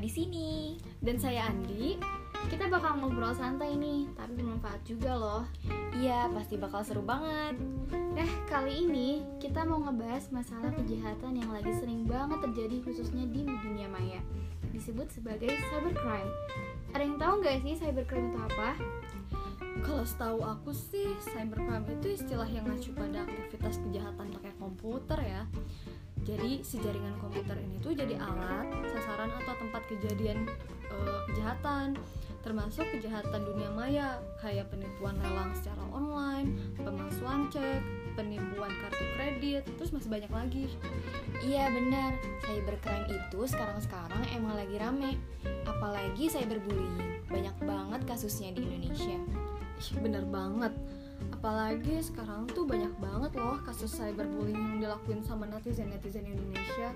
Di sini. Dan saya Andi. Kita bakal ngobrol santai nih, tapi bermanfaat juga loh. Iya, pasti bakal seru banget. Nah, kali ini kita mau ngebahas masalah kejahatan yang lagi sering banget terjadi khususnya di dunia maya. Disebut sebagai cybercrime. Ada yang tahu nggak sih cybercrime itu apa? Kalau setahu aku sih, cybercrime itu istilah yang ngacu pada aktivitas kejahatan pakai komputer ya. Jadi si jaringan komputer ini tuh jadi alat, sasaran atau tempat kejadian uh, kejahatan, termasuk kejahatan dunia maya kayak penipuan lelang secara online, pemalsuan cek, penipuan kartu kredit, terus masih banyak lagi. Iya benar, cybercrime itu sekarang-sekarang emang lagi rame. Apalagi cyberbullying, banyak banget kasusnya di Indonesia. Ih, bener banget apalagi sekarang tuh banyak banget loh kasus cyberbullying yang dilakuin sama netizen-netizen Indonesia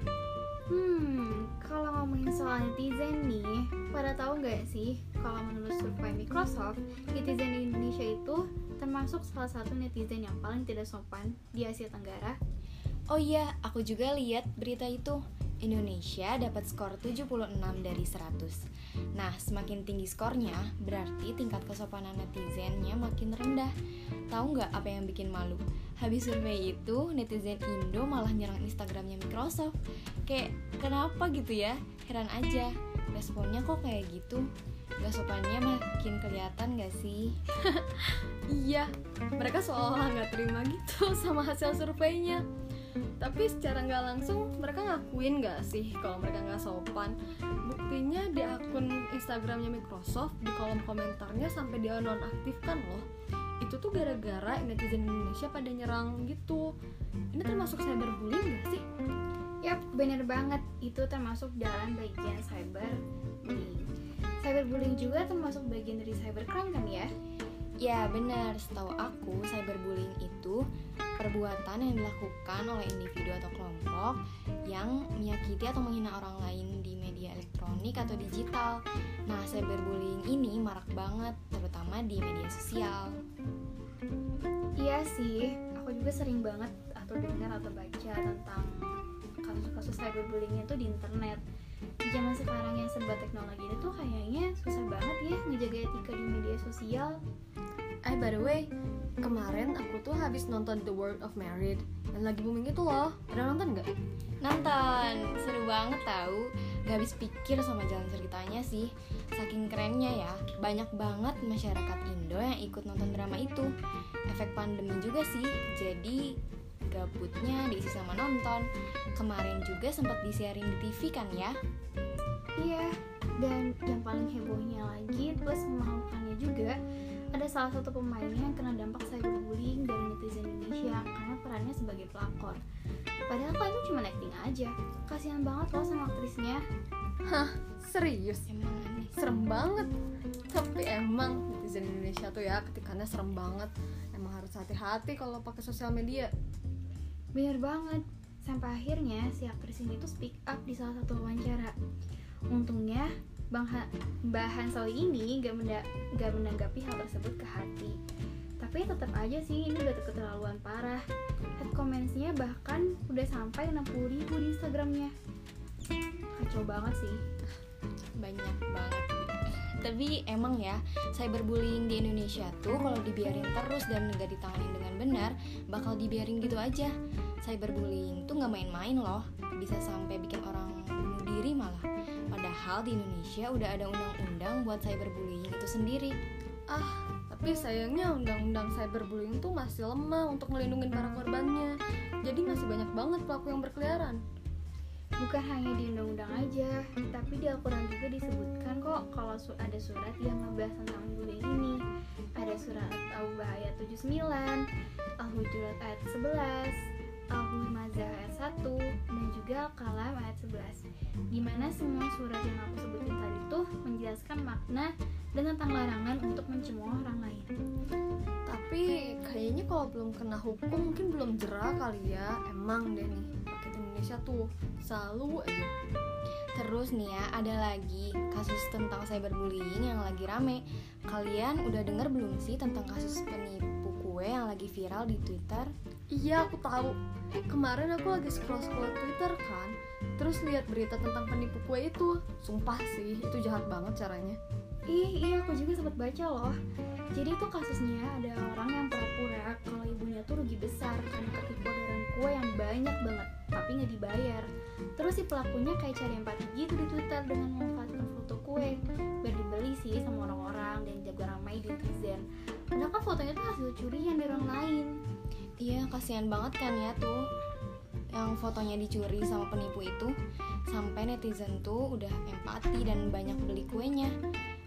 Hmm, kalau ngomongin soal netizen nih, pada tahu nggak sih kalau menurut survei Microsoft, netizen di Indonesia itu termasuk salah satu netizen yang paling tidak sopan di Asia Tenggara? Oh iya, aku juga lihat berita itu. Indonesia dapat skor 76 dari 100. Nah, semakin tinggi skornya, berarti tingkat kesopanan netizennya makin rendah. Tahu nggak apa yang bikin malu? Habis survei itu, netizen Indo malah nyerang Instagramnya Microsoft. Kayak, kenapa gitu ya? Heran aja. Responnya kok kayak gitu? Gak sopannya makin kelihatan gak sih? iya, mereka seolah nggak terima gitu sama hasil surveinya tapi secara nggak langsung mereka ngakuin nggak sih kalau mereka nggak sopan? Buktinya di akun Instagramnya Microsoft di kolom komentarnya sampai dia nonaktifkan loh itu tuh gara-gara netizen Indonesia pada nyerang gitu. Ini termasuk cyberbullying gak sih? Yap, bener banget. Itu termasuk dalam bagian cyberbullying cyberbullying juga termasuk bagian dari cybercrime kan ya? Ya benar, setahu aku cyberbullying itu perbuatan yang dilakukan oleh individu atau kelompok yang menyakiti atau menghina orang lain di media elektronik atau digital. Nah, cyberbullying ini marak banget, terutama di media sosial. Iya sih, aku juga sering banget atau dengar atau baca tentang kasus-kasus cyberbullying itu di internet. Di zaman sekarang yang serba teknologi itu kayaknya susah banget ya ngejaga etika di media sosial. Eh by the way, kemarin aku tuh habis nonton The World of Married yang lagi booming itu loh. Ada nonton nggak? Nonton, seru banget tahu. Gak habis pikir sama jalan ceritanya sih. Saking kerennya ya, banyak banget masyarakat Indo yang ikut nonton drama itu. Efek pandemi juga sih, jadi gabutnya diisi sama nonton. Kemarin juga sempat disiarin di TV kan ya? Iya, dan yang paling hebohnya lagi plus memalukannya juga ada salah satu pemainnya yang kena dampak cyberbullying dari netizen Indonesia karena perannya sebagai pelakor. Padahal itu cuma acting aja. Kasihan banget loh sama aktrisnya. Hah, serius? Emang aneh. Serem banget. Tapi emang netizen Indonesia tuh ya ketikannya serem banget. Emang harus hati-hati kalau pakai sosial media. Bener banget. Sampai akhirnya si aktris ini tuh speak up di salah satu wawancara. Untungnya Bang ha Mbak ini gak, menda gak menanggapi hal tersebut ke hati. Tapi tetap aja sih ini udah keterlaluan parah. Head commentsnya bahkan udah sampai 60 ribu di instagramnya. Kacau banget sih. Banyak banget. Tapi emang ya cyberbullying di Indonesia tuh kalau dibiarin terus dan nggak ditangani dengan benar bakal dibiarin gitu aja. Cyberbullying tuh nggak main-main loh. Bisa sampai padahal di Indonesia udah ada undang-undang buat cyberbullying itu sendiri. Ah tapi sayangnya undang-undang cyberbullying tuh masih lemah untuk melindungi para korbannya. Jadi masih banyak banget pelaku yang berkeliaran. Bukan hanya di undang-undang aja tapi di Al-Quran juga disebutkan kok kalau ada surat yang ngebahas tentang bullying ini. Ada surat At-Taubah ayat 79 Al-Hujurat ayat 11 Al-Humazah ayat 1 dan juga Al-Kalam ayat 11 Di mana semua surat yang aku sebutin tadi tuh menjelaskan makna dan tentang larangan untuk mencemooh orang lain tapi kayaknya kalau belum kena hukum mungkin belum jerah kali ya emang deh nih rakyat Indonesia tuh selalu aja Terus nih ya, ada lagi kasus tentang cyberbullying yang lagi rame. Kalian udah denger belum sih tentang kasus penipu kue yang lagi viral di Twitter? Iya aku tahu. Kemarin aku lagi scroll scroll Twitter kan, terus lihat berita tentang penipu kue itu. Sumpah sih, itu jahat banget caranya. Ih, iya aku juga sempat baca loh. Jadi itu kasusnya ada orang yang pura-pura kalau ibunya tuh rugi besar karena ketipu orderan kue yang banyak banget, tapi nggak dibayar. Terus si pelakunya kayak cari empati gitu di Twitter dengan memanfaatkan foto kue biar dibeli sih sama orang-orang dan jaga ramai di netizen. Padahal kan fotonya tuh hasil curian dari orang lain. Iya, kasihan banget kan ya tuh yang fotonya dicuri sama penipu itu sampai netizen tuh udah empati dan banyak beli kuenya.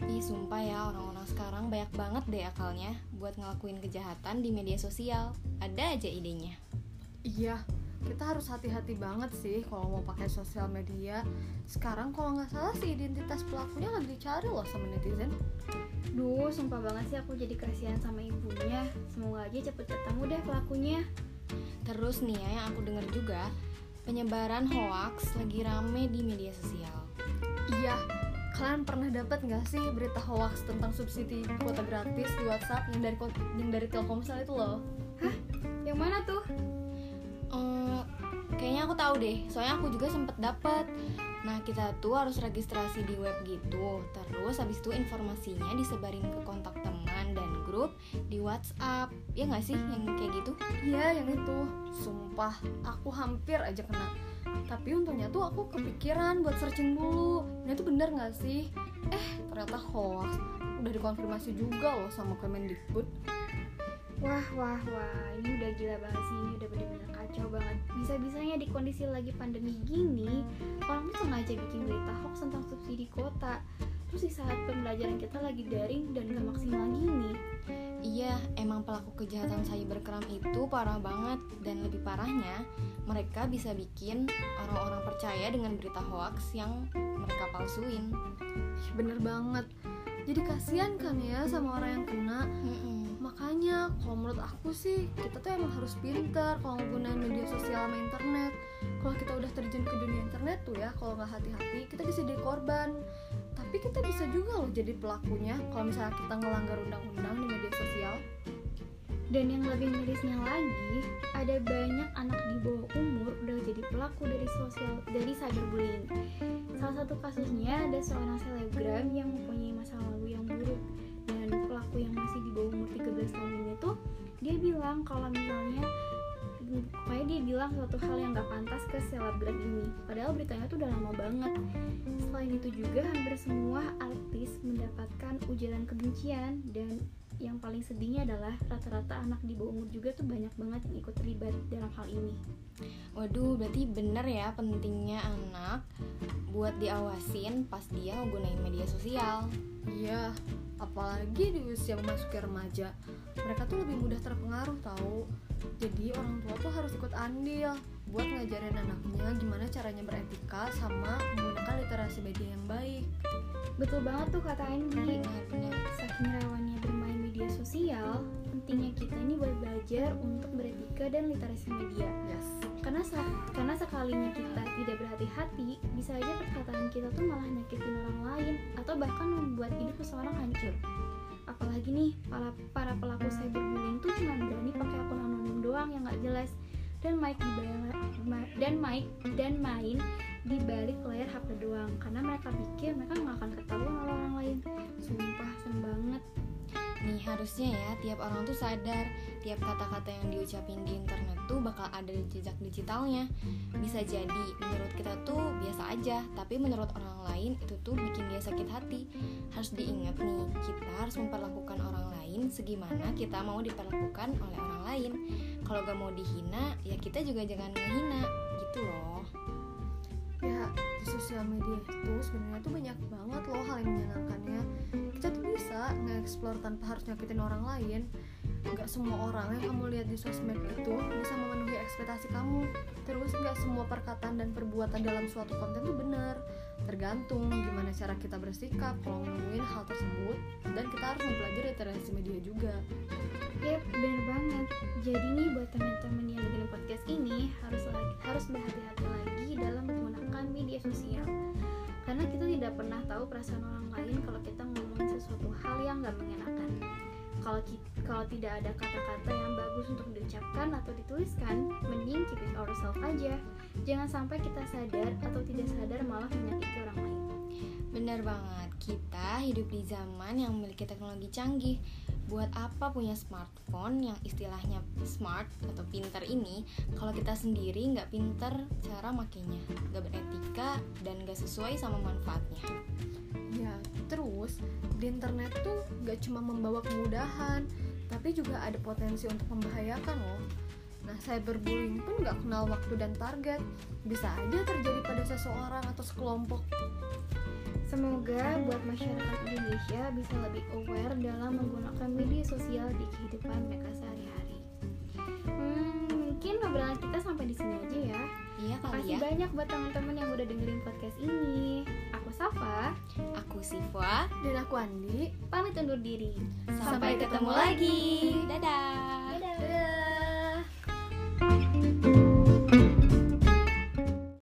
Ih, sumpah ya orang-orang sekarang banyak banget deh akalnya buat ngelakuin kejahatan di media sosial. Ada aja idenya. Iya, kita harus hati-hati banget sih kalau mau pakai sosial media. Sekarang kalau nggak salah sih identitas pelakunya lagi dicari loh sama netizen. Duh, sumpah banget sih aku jadi kasihan sama ibunya. Semoga aja cepet ketemu deh pelakunya. Terus nih ya yang aku denger juga penyebaran hoax lagi rame di media sosial. Iya, kalian pernah dapat nggak sih berita hoax tentang subsidi kuota gratis di WhatsApp yang dari yang dari Telkomsel itu loh? Yang mana tuh? Kayaknya aku tahu deh, soalnya aku juga sempet dapet. Nah kita tuh harus registrasi di web gitu. Terus habis itu informasinya disebarin ke kontak teman dan grup di WhatsApp. Ya nggak sih yang kayak gitu? Iya, yang itu. Sumpah, aku hampir aja kena. Tapi untungnya tuh aku kepikiran buat searching dulu. Ini tuh bener nggak sih? Eh, ternyata hoax. Udah dikonfirmasi juga loh sama Kemendikbud. Wah, wah, wah, ini udah gila banget sih, ini udah bener-bener kacau banget. Bisa-bisanya di kondisi lagi pandemi gini, orang tuh sengaja bikin berita hoax tentang subsidi kuota. Terus di saat pembelajaran kita lagi daring dan gak maksimal gini. Iya, emang pelaku kejahatan cybercrime itu parah banget dan lebih parahnya mereka bisa bikin orang-orang percaya dengan berita hoax yang mereka palsuin. Bener banget. Jadi kasihan kan ya sama orang yang kena. Mm-mm. Makanya kalau menurut aku sih kita tuh emang harus pintar kalau gunain media sosial sama internet. Kalau kita udah terjun ke dunia internet tuh ya, kalau nggak hati-hati kita bisa jadi korban. Tapi kita bisa juga loh jadi pelakunya kalau misalnya kita ngelanggar undang-undang di media sosial. Dan yang lebih mirisnya lagi, ada banyak anak di bawah umur udah jadi pelaku dari sosial dari cyberbullying. Salah satu kasusnya ada seorang selebgram yang mempunyai masa lalu yang buruk pelaku yang masih di bawah umur 13 tahun ini tuh dia bilang kalau misalnya pokoknya dia bilang suatu hal yang gak pantas ke selebgram ini. Padahal beritanya tuh udah lama banget. Selain itu juga hampir semua artis mendapatkan ujaran kebencian. Dan yang paling sedihnya adalah rata-rata anak di bawah umur juga tuh banyak banget yang ikut terlibat dalam hal ini. Waduh, berarti bener ya pentingnya anak buat diawasin pas dia nggunain media sosial. Iya, apalagi di usia memasuki remaja. Mereka tuh lebih mudah terpengaruh tahu. Jadi orang tua tuh harus ikut andil buat ngajarin anaknya gimana caranya beretika sama menggunakan literasi media yang baik. betul banget tuh kata Andy Benar-benar. saking rawannya media sosial pentingnya kita ini buat belajar untuk beretika dan literasi media. Yes. karena karena sekalinya kita tidak berhati-hati bisa aja perkataan kita tuh malah nyakitin orang lain atau bahkan membuat hidup seseorang hancur. Apalagi nih para para pelaku cyberbullying tuh cuma berani pakai akun anonim doang yang nggak jelas. Dan ma- dan mic dan main di balik layar HP doang. Karena mereka pikir mereka nggak akan ketahuan oleh orang lain. Sumpah serem banget Nih harusnya ya tiap orang tuh sadar tiap kata-kata yang diucapin di internet tuh bakal ada jejak digitalnya. Bisa jadi menurut kita tuh biasa aja, tapi menurut orang lain itu tuh bikin dia sakit hati. Harus diingat nih, kita harus memperlakukan orang lain segimana kita mau diperlakukan oleh orang lain. Kalau gak mau dihina, ya kita juga jangan ngehina gitu loh. Sosial media itu sebenarnya tuh banyak banget loh hal yang menyenangkannya. Kita tuh bisa nge-explore tanpa harus nyakitin orang lain. Gak semua orang yang kamu lihat di sosmed itu bisa memenuhi ekspektasi kamu. Terus gak semua perkataan dan perbuatan dalam suatu konten tuh benar. Tergantung gimana cara kita bersikap kalau nemuin hal tersebut dan kita harus mempelajari literasi media juga. Yap, bener banget. Jadi nih buat teman-teman yang dengerin podcast ini harus lagi, harus berhati-hati lagi dalam menggunakan media sosial. Karena kita tidak pernah tahu perasaan orang lain kalau kita ngomongin sesuatu hal yang gak mengenakan. Kalau kalau tidak ada kata-kata yang bagus untuk diucapkan atau dituliskan, mending keep it ourselves aja. Jangan sampai kita sadar atau tidak sadar malah menyakiti orang lain. Benar banget, kita hidup di zaman yang memiliki teknologi canggih. Buat apa punya smartphone yang istilahnya smart atau pinter ini kalau kita sendiri nggak pinter cara makainya, nggak beretika dan nggak sesuai sama manfaatnya. Ya, terus di internet tuh gak cuma membawa kemudahan, tapi juga ada potensi untuk membahayakan loh. Nah, cyberbullying pun gak kenal waktu dan target, bisa aja terjadi pada seseorang atau sekelompok. Semoga buat masyarakat Indonesia bisa lebih aware dalam menggunakan media sosial di kehidupan mereka sehari-hari. Hmm, mungkin obrolan kita sampai di sini aja ya. Iya kali Makasih ya. banyak buat teman-teman yang udah dengerin podcast ini. Aku Safa, Aku Siva, Dan aku Andi, pamit undur diri. sampai ketemu lagi.